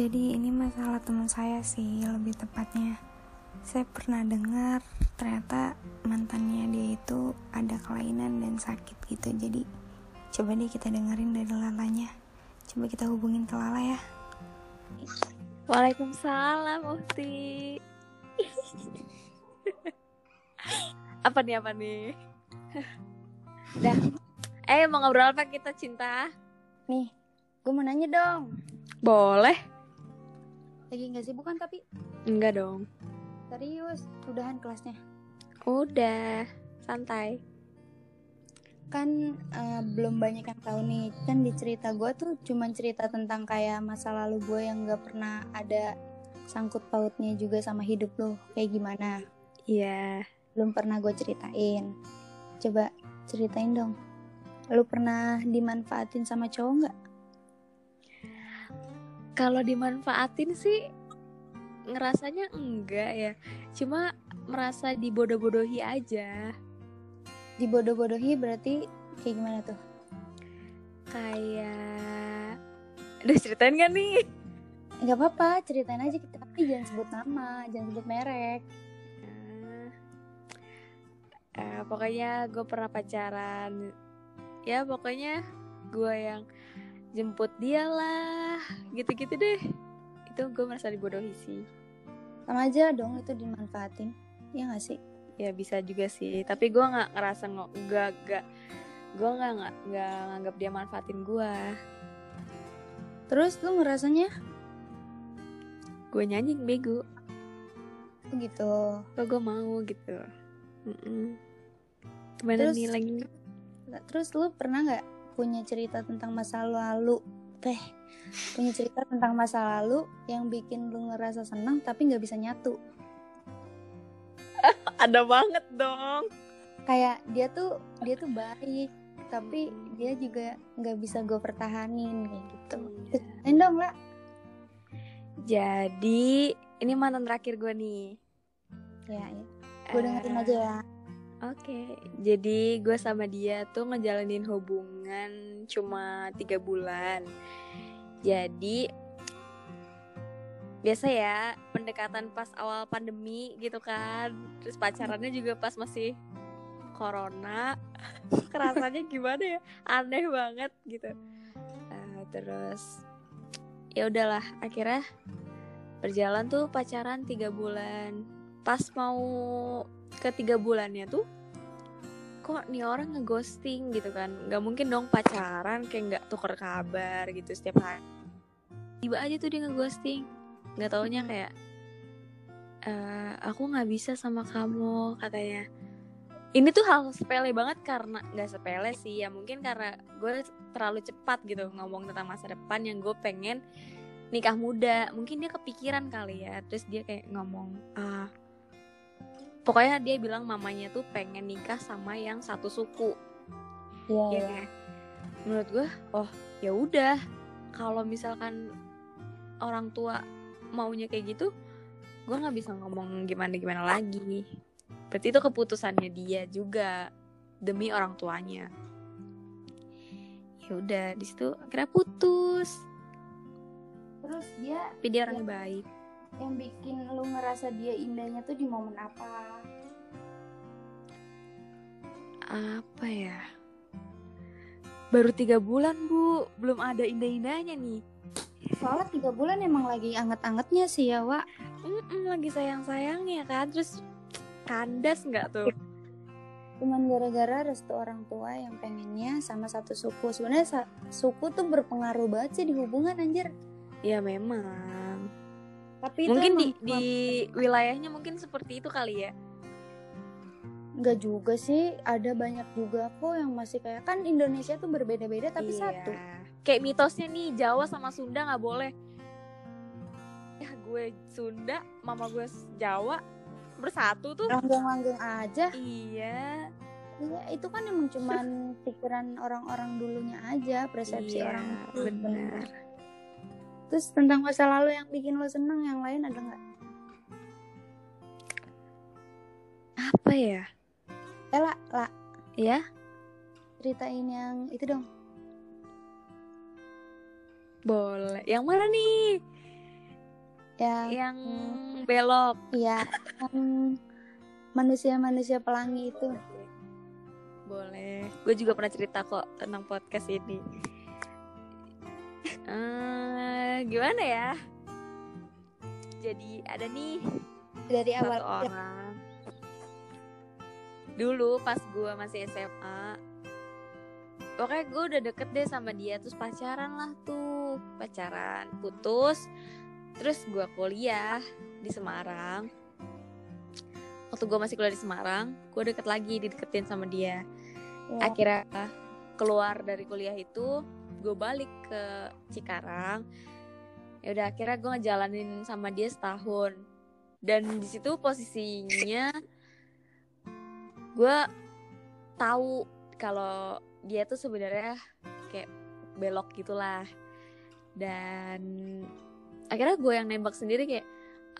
Jadi ini masalah teman saya sih lebih tepatnya. Saya pernah dengar ternyata mantannya dia itu ada kelainan dan sakit gitu. Jadi coba deh kita dengerin dari lalanya. Coba kita hubungin ke Lala ya. Waalaikumsalam Ukti Apa nih apa nih Dah Eh mau ngobrol apa kita cinta Nih, gue mau nanya dong. Boleh Lagi nggak sibuk kan tapi? Enggak dong Serius, udahan kelasnya. Udah Santai Kan eh, belum banyak yang tahu nih. Kan di cerita gue tuh cuman cerita tentang kayak masa lalu gue yang nggak pernah ada sangkut pautnya juga sama hidup lo. Kayak gimana? Iya Belum pernah gue ceritain. Coba ceritain dong. Lu pernah dimanfaatin sama cowok nggak? Kalau dimanfaatin sih Ngerasanya enggak ya Cuma merasa dibodoh-bodohi aja Dibodoh-bodohi berarti kayak gimana tuh? Kayak Udah ceritain gak nih? Gak apa-apa, ceritain aja kita. Tapi jangan sebut nama, jangan sebut merek. Eh, pokoknya gue pernah pacaran ya pokoknya gue yang jemput dia lah. Gitu-gitu deh. Itu gue merasa dibodohi sih. Sama aja dong itu dimanfaatin. Ya gak sih? ya bisa juga sih. Tapi gue nggak ngerasa nggak nggak gue nggak nggak nggak nganggap dia manfaatin gue Terus lu ngerasanya? Gue nyanyi bego. Oh gitu. kok gue mau gitu. Mm-mm. gimana Terus- nih lagi? Terus lu pernah nggak punya cerita tentang masa lalu? Teh, punya cerita tentang masa lalu yang bikin lu ngerasa senang tapi nggak bisa nyatu. ada banget dong Kayak dia tuh dia tuh baik, tapi dia juga nggak bisa gue pertahanin kayak gitu. Iya. Ceritain dong lah. jadi ini mantan terakhir gue nih Ya, ya. Gue dengerin Eh, aja ya. Oke, jadi gue sama dia tuh ngejalanin hubungan cuma tiga bulan. Jadi biasa ya pendekatan pas awal pandemi gitu kan, terus pacarannya juga pas masih corona. Kerasanya gimana ya? Aneh banget gitu. Eh, terus ya udahlah, akhirnya berjalan tuh pacaran tiga bulan. Pas mau ke tiga bulannya tuh kok nih orang ngeghosting gitu kan. Nggak mungkin dong pacaran kayak nggak tuker kabar gitu setiap hari. Tiba aja tuh dia ngeghosting. Nggak taunya kayak "Eh, aku nggak bisa sama kamu katanya. Ini tuh hal sepele banget karena nggak sepele sih ya mungkin karena gue terlalu cepat gitu ngomong tentang masa depan yang gue pengen nikah muda. Mungkin dia kepikiran kali ya terus dia kayak ngomong ah pokoknya dia bilang mamanya tuh pengen nikah sama yang satu suku. Iya, ya kan? menurut gue oh ya udah. Kalau misalkan orang tua maunya kayak gitu gue nggak bisa ngomong gimana gimana lagi. Berarti itu keputusannya dia juga demi orang tuanya. Ya udah di situ akhirnya putus. Terus dia tapi dia orangnya baik yang bikin lu ngerasa dia indahnya tuh di momen apa? apa ya baru tiga bulan bu belum ada indah-indahnya nih Soalnya tiga bulan emang lagi anget-angetnya sih ya, Wak. Mm-mm, lagi sayang-sayangnya kan terus kandas nggak tuh Cuman gara-gara restu orang tua yang pengennya sama satu suku. Sebenarnya sa- suku tuh berpengaruh banget sih di hubungan anjir. ya memang Tapi itu mungkin di di wilayahnya mungkin seperti itu kali ya nggak juga sih. Ada banyak juga kok yang masih kayak kan Indonesia tuh berbeda-beda tapi Iya. satu. kayak mitosnya nih Jawa sama Sunda nggak boleh ya gue Sunda mama gue Jawa bersatu tuh Langgeng-langgeng aja. iya Iya, itu kan emang cuman pikiran orang-orang dulunya aja, persepsi iya orang benar Terus tentang masa lalu yang bikin lo seneng, yang lain ada nggak? apa ya? Eh lah, lah, ya ceritain yang itu dong. boleh. Yang mana nih? Ya yang belok. Ya yang manusia-manusia pelangi itu. Boleh. Gue juga pernah cerita kok tentang podcast ini. Eh gimana ya? Jadi ada nih dari satu awal orang. Dulu pas gue masih SMA pokoknya gue udah deket deh sama dia terus pacaran lah tuh. Pacaran putus terus gue kuliah di Semarang. Waktu gue masih kuliah di Semarang gue deket lagi dideketin sama dia. Ya. akhirnya keluar dari kuliah itu gue balik ke Cikarang ya udah akhirnya gue ngejalanin sama dia setahun. Dan di situ posisinya gue tahu kalau dia tuh sebenarnya kayak belok gitulah. Dan akhirnya gue yang nembak sendiri kayak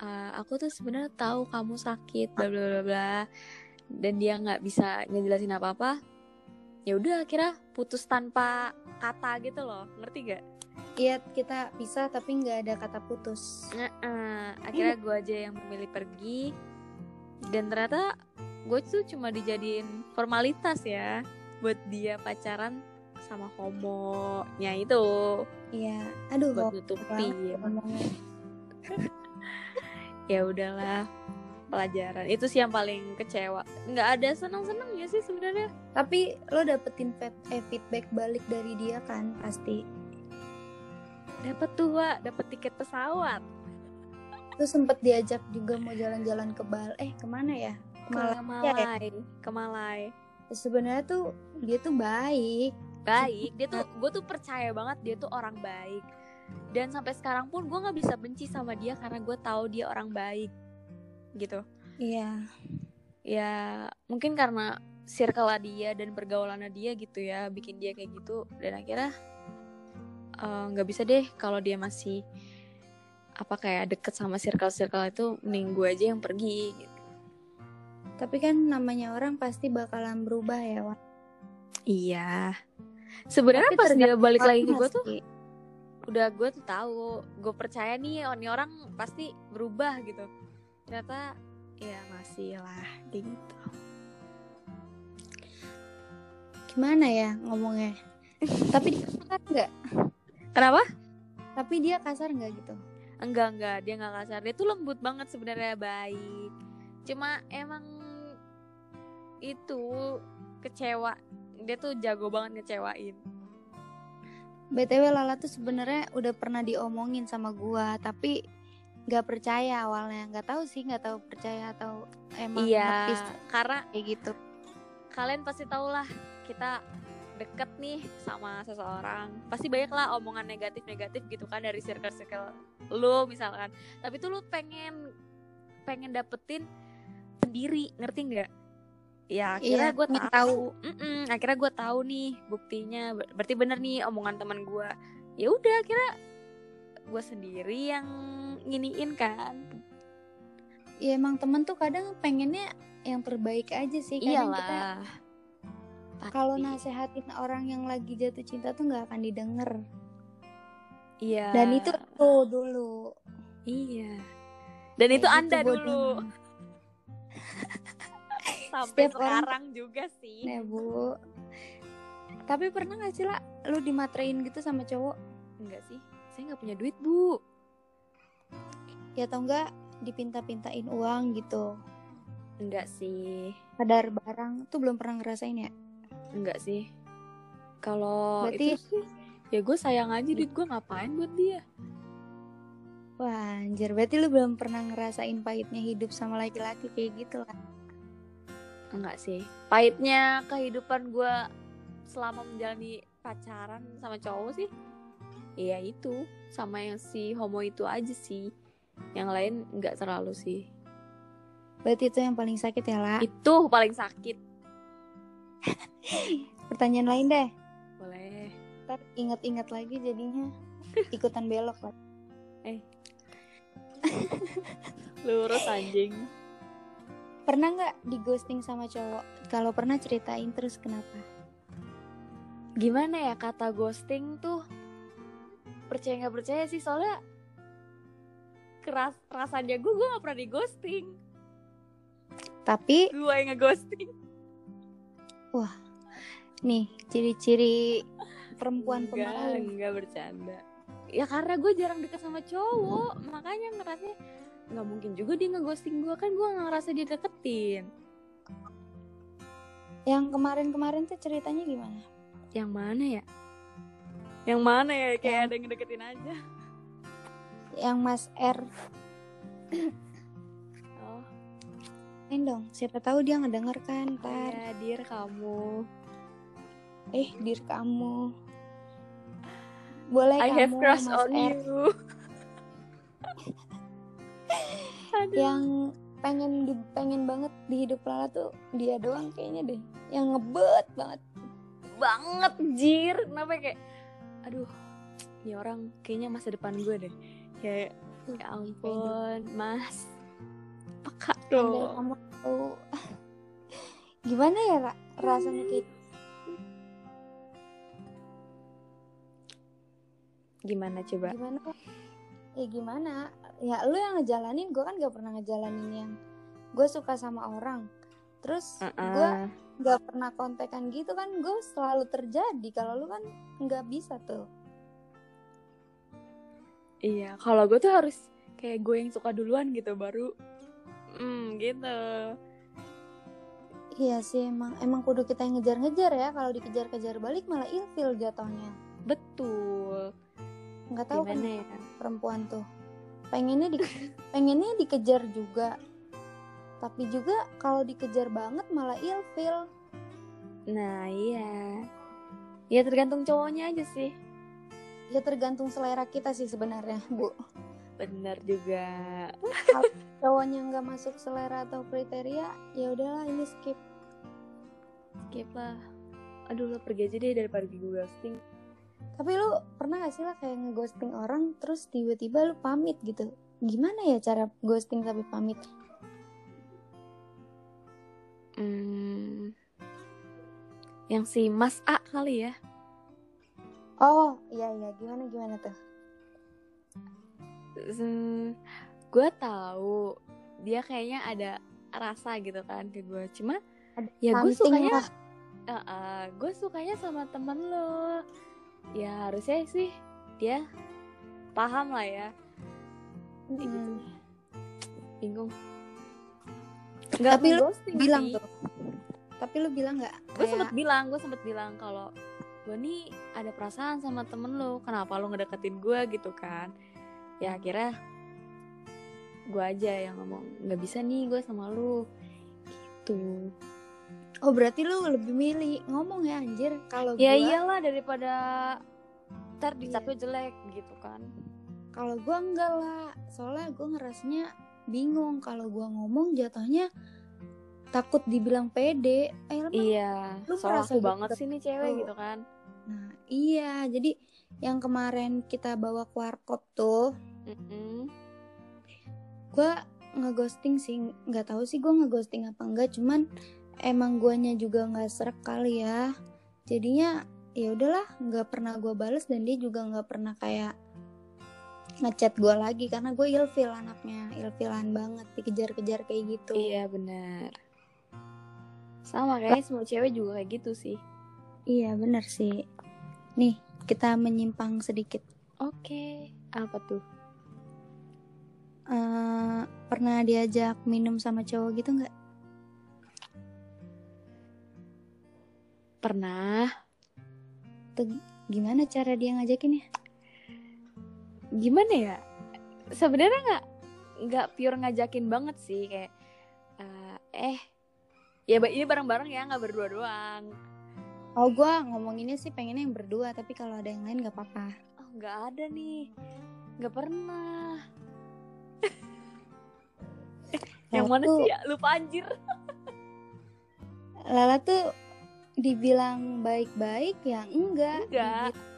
"Eh, aku tuh sebenarnya tahu kamu sakit bla bla bla bla. Dan dia nggak bisa ngejelasin apa apa ya udah akhirnya putus tanpa kata gitu loh. Ngerti gak? Iya kita pisah tapi nggak ada kata putus. Nah, akhirnya gue aja yang memilih pergi dan ternyata gue tuh cuma dijadiin formalitas ya buat dia pacaran sama homonya itu Iya. Aduh buat nutupin ngomongnya. ya udahlah pelajaran itu sih yang paling kecewa nggak ada senang senangnya sih sebenarnya Tapi lo dapetin eh, feedback balik dari dia kan pasti. Dapat tuh Wak, dapat tiket pesawat Terus sempet diajak juga mau jalan-jalan ke Bal. Eh ke mana ya? ke Malaysia ya? Malai ke Malai Sebenarnya tuh dia tuh baik. baik dia tuh gue tuh percaya banget dia tuh orang baik dan sampai sekarang pun gue nggak bisa benci sama dia karena gue tahu dia orang baik gitu Iya. ya mungkin karena circle dia dan pergaulannya dia gitu ya bikin dia kayak gitu dan akhirnya eh, nggak bisa deh kalau dia masih apa kayak deket sama circle-circle itu mending gue aja yang pergi gitu. Tapi kan namanya orang pasti bakalan berubah ya. Wan. iya sebenarnya pas dia balik lagi ke gue tuh udah gue tuh tahu gue percaya nih oh, ini orang pasti berubah gitu ternyata ya masih lah gitu gimana ya ngomongnya? Tapi nggak? Kenapa Tapi dia kasar nggak gitu? enggak enggak dia nggak kasar dia tuh lembut banget sebenarnya baik cuma emang itu kecewa dia tuh jago banget ngecewain BTW Lala tuh sebenarnya udah pernah diomongin sama gua, tapi nggak percaya awalnya. Nggak tahu sih, nggak tahu percaya atau emang iya karena kayak gitu. kalian pasti tau lah kita deket nih sama seseorang pasti banyak lah omongan negatif-negatif gitu kan dari circle-circle lu misalkan. Tapi tuh lu pengen pengen dapetin sendiri ngerti nggak? Ya akhirnya Iya, gue tahu. Mm-mm, akhirnya gue tahu nih buktinya. Ber- berarti bener nih omongan teman gue ya udah akhirnya gue sendiri yang nginiin kan. Ya emang temen tuh kadang pengennya yang terbaik aja sih. Kadang kita kalau nasehatin orang yang lagi jatuh cinta tuh nggak akan didengar. iya Dan itu tuh dulu. Iya. Dan itu Kayak Anda gitu dulu. Sampai Setiap orang- sekarang juga sih. Nah bu. Tapi pernah gak sih lah lu dimatrein gitu sama cowok? Enggak sih. Saya nggak punya duit, Bu. Ya tau nggak dipinta-pintain uang gitu. Enggak sih. Kadar barang tuh belum pernah ngerasain ya? Enggak sih. Kalau Berarti- itu sih ya gue sayang aja duit gue ngapain buat dia. Wah anjir berarti lu belum pernah ngerasain pahitnya hidup sama laki-laki kayak gitu lah. Enggak sih. Pahitnya kehidupan gue selama menjalani pacaran sama cowok sih. Iya itu sama yang si homo itu aja sih. Yang lain enggak terlalu sih. Berarti itu yang paling sakit ya lah. Itu paling sakit. Pertanyaan lain deh. Boleh. Ntar inget-inget lagi jadinya ikutan belok lah. Lurus anjing. Pernah nggak di ghosting sama cowok? Kalau pernah ceritain terus kenapa? Gimana ya kata ghosting tuh? Percaya nggak percaya sih soalnya keras rasanya gue gue gak pernah di ghosting Tapi gue yang ngeghosting nih ciri-ciri perempuan enggak pemalu. enggak bercanda. Ya karena gue jarang deket sama cowok makanya ngerasa nggak mungkin juga dia ngeghosting gue kan gue nggak ngerasa dia deketin Yang kemarin-kemarin tuh ceritanya gimana? yang mana ya? Yang mana ya? Kayak Yang- ada yang ngedeketin aja. Yang Mas R. oh Main dong, siapa tahu dia ngedenger kan ntar. ya dir kamu Eh, dir kamu. Boleh I kamu, have crush Mas on R, you yang pengen di, pengen banget di hidup Lala tuh dia doang kayaknya deh. Yang ngebet banget. banget jir kenapa kayak aduh ini orang kayaknya masa depan gue deh kayak ya ampun mas Andai dong kamu tahu. Gimana ya Ra? rasanya kayak gimana coba? Gimana? Ya gimana? Ya lu yang ngejalanin gue kan gak pernah ngejalanin yang gue suka sama orang. Terus gue Uh-uh. nggak pernah kontekan gitu kan gue selalu terjadi. Kalau lu kan nggak bisa tuh. Iya kalau gue tuh harus kayak gue yang suka duluan gitu baru hmm gitu. Iya sih emang emang kudu kita yang ngejar-ngejar ya. Kalau dikejar-kejar balik malah ilfil jatuhnya. Betul. Nggak tahu kan ya? perempuan tuh. Pengennya di pengennya dikejar juga. Tapi juga kalau dikejar banget malah ilfil. Nah iya. Ya tergantung cowoknya aja sih. Ya tergantung selera kita sih sebenarnya bu bener juga. Cowoknya nggak masuk selera atau kriteria ya udahlah ini skip. Skip lah. Aduh lo pergi aja deh daripada gue ghosting. Tapi lu pernah gak sih lah kayak ngeghosting orang terus tiba-tiba lu pamit gitu? Gimana ya cara ghosting tapi pamit? Hmm, yang si Mas A kali ya. oh iya iya. Gimana gimana tuh Hmm, gue tahu dia kayaknya ada rasa gitu kan ke gue. Cuma Ada ya gue sukanya, lah. uh, uh, gue sukanya sama temen lo. Ya harusnya sih dia paham lah ya. Kayak gitu. Hmm. Bingung. Tapi lu bilang sih. tuh tapi lu bilang nggak gue kayak sempet bilang gue sempet bilang kalau gue nih ada perasaan sama temen lo kenapa lo ngedeketin gue gitu kan ya akhirnya gue aja yang ngomong nggak bisa nih gue sama lo gitu. Oh berarti lu lebih milih ngomong ya anjir. Kalau ya gua iyalah daripada ntar Iya. dicap jelek gitu kan. Kalau gua enggak lah. Soalnya gua ngerasanya bingung. Kalau gua ngomong jatuhnya takut dibilang pede. Eh iya lu soal merasa aku gitu banget sih nih cewek Oh. gitu kan. Nah, iya. Jadi yang kemarin kita bawa ke warkop tuh, Mm-mm. gue ngeghosting sih. Nggak tahu sih gue ngeghosting apa enggak. Cuman emang guanya juga nggak serak kali ya. Jadinya ya udahlah, nggak pernah gue bales dan dia juga nggak pernah kayak ngechat gue lagi karena gue ilfil anaknya, ilfilan banget dikejar-kejar kayak gitu. iya benar sama kayaknya semua cewek juga kayak gitu sih Iya bener sih. Nih kita menyimpang sedikit. oke apa tuh Eh, pernah diajak minum sama cowok gitu nggak? pernah Gimana cara dia ngajakin ya? gimana ya sebenarnya nggak nggak pure ngajakin banget sih kayak eh, eh ya ini bareng-bareng ya nggak berdua doang Oh gue ngomonginnya sih pengennya yang berdua tapi kalau ada yang lain gak apa-apa. oh nggak ada nih nggak pernah yang Lala mana tuh- sih ya lupa anjir Lala tuh dibilang baik-baik ya enggak. Enggak. Dibi-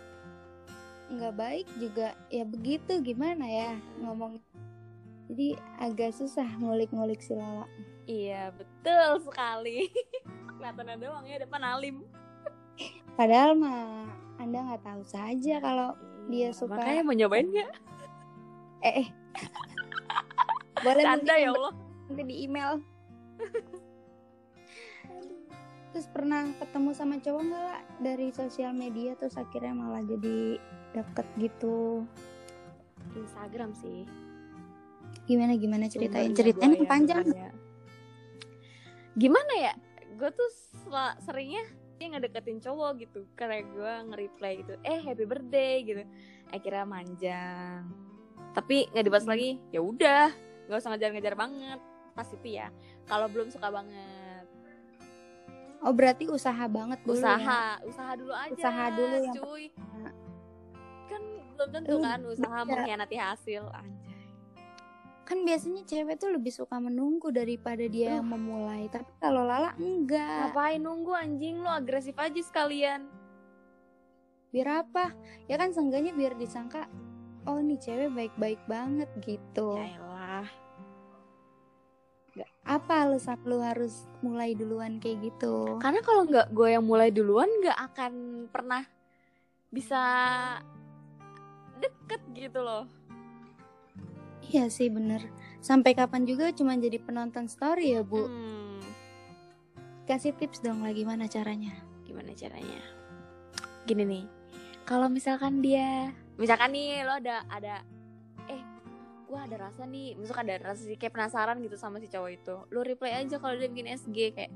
Enggak baik juga ya begitu gimana ya ngomong. Jadi agak susah ngulik-ngulik si Lala. iya betul sekali kelihatannya doang ya depan alim Padahal mah Anda nggak tahu saja kalau Dia Iya, suka- makanya mau nyobain nggak eh, eh boleh mungkin ya Allah. Nanti di email. Terus pernah ketemu sama cowok nggak lah dari sosial media terus akhirnya malah jadi deket gitu. Instagram sih. gimana gimana ceritain? Sumbernya ceritain gua yang ya, panjang bukannya. Gimana ya? Gue tuh seringnya dia ngedeketin cowok gitu. Karena gue nge-reply gitu eh happy birthday gitu. Akhirnya manjang. Tapi nggak dibahas lagi. Ya udah nggak usah ngejar-ngejar banget pas itu ya. Kalau belum suka banget. Oh berarti usaha banget dulu ya? usaha usaha dulu aja Usaha dulu yang cuy. Kan belum tentu kan usaha bisa. mengkhianati hasil anjay. Kan biasanya cewek tuh lebih suka menunggu daripada dia yang memulai. Tapi kalau Lala enggak. Ngapain nunggu anjing? Lu agresif aja sekalian. Biar apa? Ya kan seenggaknya biar disangka oh nih cewek baik-baik banget gitu. Ya elah apa alasan lu harus mulai duluan kayak gitu? Karena kalau nggak gue yang mulai duluan nggak akan pernah bisa deket gitu loh. iya sih bener. Sampai kapan juga cuma jadi penonton story ya bu? Hmm, kasih tips dong lah gimana caranya. Gimana caranya? Gini nih, kalau misalkan dia, misalkan nih lo ada ada, gue ada rasa nih, misalkan ada rasa sih kayak penasaran gitu sama si cowok itu, lo reply aja kalau dia bikin SG kayak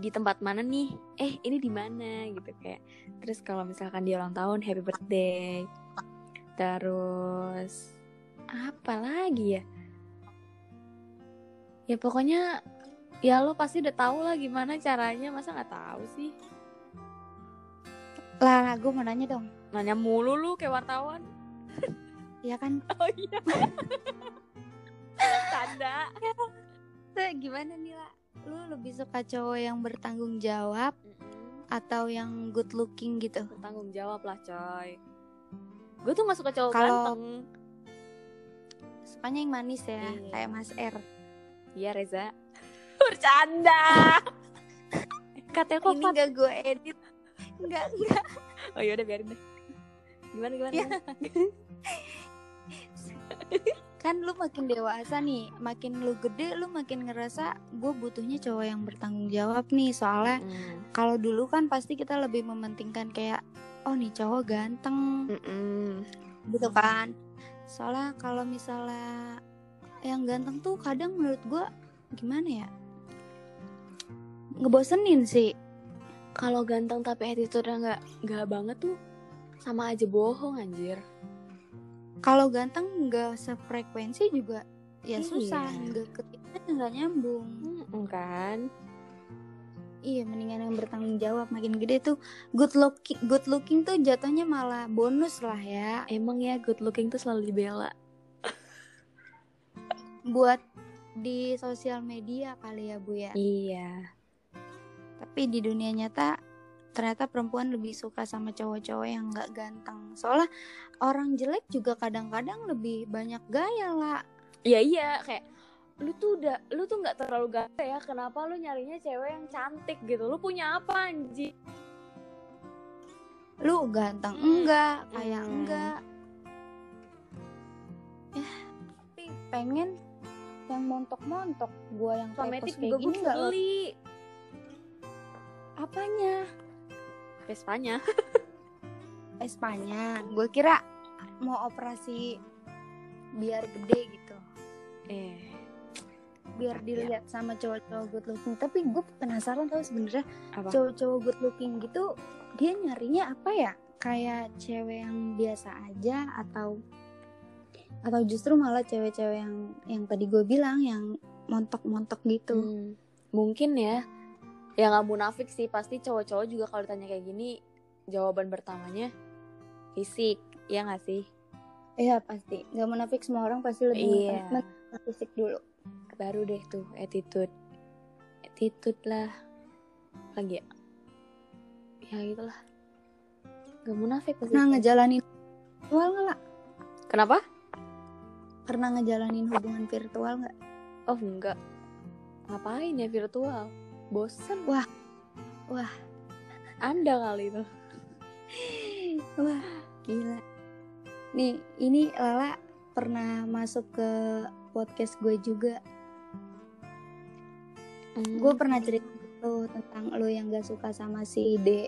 di tempat mana nih? Eh, ini di mana gitu kayak. Terus kalau misalkan dia ulang tahun, happy birthday. Terus apa lagi ya? Ya pokoknya ya lo pasti udah tahu lah gimana caranya masa nggak tahu sih lah gue mau nanya dong nanya mulu lu kayak wartawan ya kan? Oh iya. Tanda. Tuh, gimana nih lah lu lebih suka cowok yang bertanggung jawab atau yang good looking gitu? Bertanggung jawab lah coy. Gue tuh gak suka cowok Kalau- ganteng. Sukanya yang manis ya Iya. kayak Mas R. Iya Reza. Bercanda. Katanya kok ini Fat? gak gue edit. Enggak, enggak oh yaudah biarin deh. Gimana gimana, Iya. Kan lu makin dewasa nih makin lu gede lu makin ngerasa gue butuhnya cowok yang bertanggung jawab nih. Soalnya Hmm. kalau dulu kan pasti kita lebih mementingkan kayak oh nih cowok ganteng. Mm-mm. gitu kan. Soalnya kalau misalnya yang ganteng tuh kadang menurut gue gimana ya? Ngebosenin sih. Kalau ganteng tapi attitude-nya nggak nggak banget tuh sama aja bohong anjir kalau ganteng nggak sefrekuensi juga ya Iya. susah nggak ketika nggak nyambung. Mm, kan? Iya mendingan yang bertanggung jawab makin gede tuh good looking good looking tuh jatuhnya malah bonus lah ya. Emang ya good looking tuh selalu dibela. Buat di sosial media kali ya bu ya? Iya. Tapi di dunia nyata ternyata perempuan lebih suka sama cowok-cowok yang nggak ganteng. Soalnya orang jelek juga kadang-kadang lebih banyak gaya lah iya iya kayak lu tuh udah lu tuh nggak terlalu ganteng ya kenapa lu nyarinya cewek yang cantik gitu? Lu punya apa anjing? Lu ganteng enggak kayak Hmm. enggak. Ya tapi pengen yang montok-montok. Gua yang Kosmetik kayak juga kayak gini beli apanya Vespanya Espanya. Gue kira mau operasi biar gede gitu. Eh. Biar dilihat sama cowok-cowok good looking. Tapi gue penasaran tau sebenarnya cowok-cowok good looking gitu dia nyarinya apa ya? Kayak cewek yang biasa aja atau atau justru malah cewek-cewek yang yang tadi gue bilang yang montok-montok gitu. Hmm, mungkin ya ya nggak munafik sih. Pasti cowok-cowok juga kalau ditanya kayak gini jawaban pertamanya fisik. Ya nggak sih? Iya pasti. Nggak munafik semua orang pasti lebih Iya. yeah. fisik dulu. Baru deh tuh attitude. Attitude lah. Lagi ya? Ya gitulah. Gak munafik pasti. Pernah ngejalanin virtual nggak lah kenapa? Pernah ngejalanin hubungan virtual nggak? Oh enggak ngapain ya virtual bosen Wah. Wah. anda kali itu Wah, gila. Nih, ini Lala pernah masuk ke podcast gue juga Hmm. gue pernah cerita tuh tentang lo yang gak suka sama si D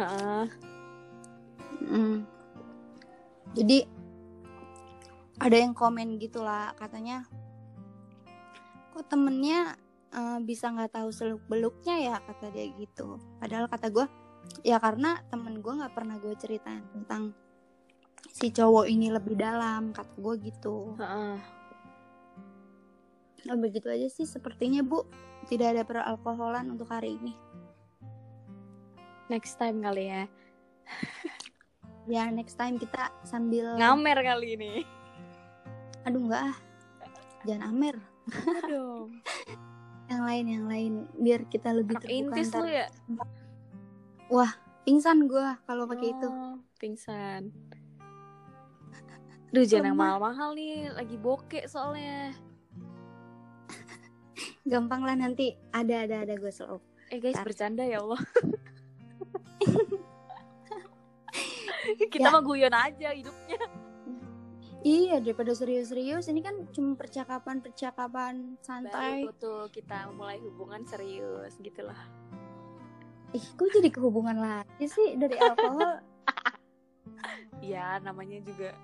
Heeh. Mm. Jadi ada yang komen gitu lah katanya kok temennya eh, bisa nggak tahu seluk beluknya ya kata dia gitu. Padahal kata gue ya karena temen gue nggak pernah gue ceritain tentang si cowok ini lebih dalam kata gue gitu. Heeh. Nah, begitu aja sih sepertinya bu tidak ada peralkoholan untuk hari ini. Next time kali ya. Ya next time kita sambil Ngamer kali ini. aduh nggak ah jangan amer Aduh. yang lain yang lain biar kita lebih Anak terbuka intis lu ya? pingsan gue kalau pakai itu Oh, Pingsan. Duh, jangan yang mahal-mahal nih. Lagi bokek soalnya. gampang lah nanti ada ada ada gue slow Eh guys, Ntar. bercanda ya Allah. Kita Ya. mah guyon aja hidupnya. Iya daripada serius-serius ini kan cuma percakapan percakapan santai Baru tuh kita mulai hubungan serius gitu lah. ih kok jadi kehubungan lagi sih dari alkohol Iya, namanya juga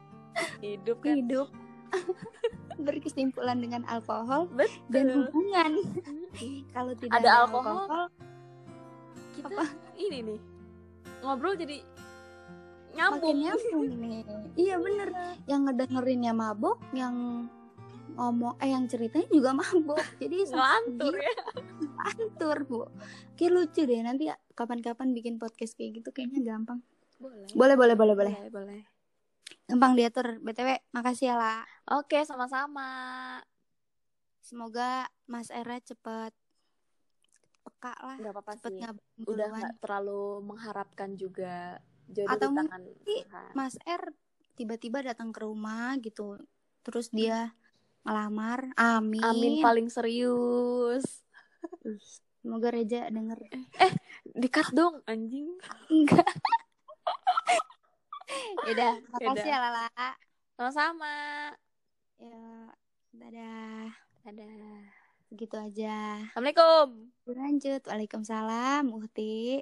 hidup kan. hidup berkesimpulan dengan alkohol Betul. dan hubungan kalau tidak Ada ada, alkohol, alkohol, Kita Apa? ini nih. Ngobrol jadi makin nyambung. nyambung nih iya bener yang ngedengerinnya mabok yang ngomong eh yang ceritanya juga mabok jadi Ngelantur ya. ngelantur bu kayak lucu deh nanti ya kapan-kapan bikin podcast kayak gitu kayaknya gampang Boleh. boleh boleh boleh boleh Boleh, boleh. gampang diatur btw makasih ya lah Oke, sama-sama. semoga mas Era cepet peka lah Gak apa-apa sih. Udah duluan. gak terlalu mengharapkan juga jodoh Atau di tangan Tuhan. mas R tiba-tiba datang ke rumah gitu terus dia ngelamar amin Amin paling serius. Semoga Reja denger Dikat dong anjing. enggak Yaudah, makasih Yaudah. ya Lala Sama-sama. ya dadah Dadah. gitu aja Assalamualaikum. lanjut waalaikumsalam Uhti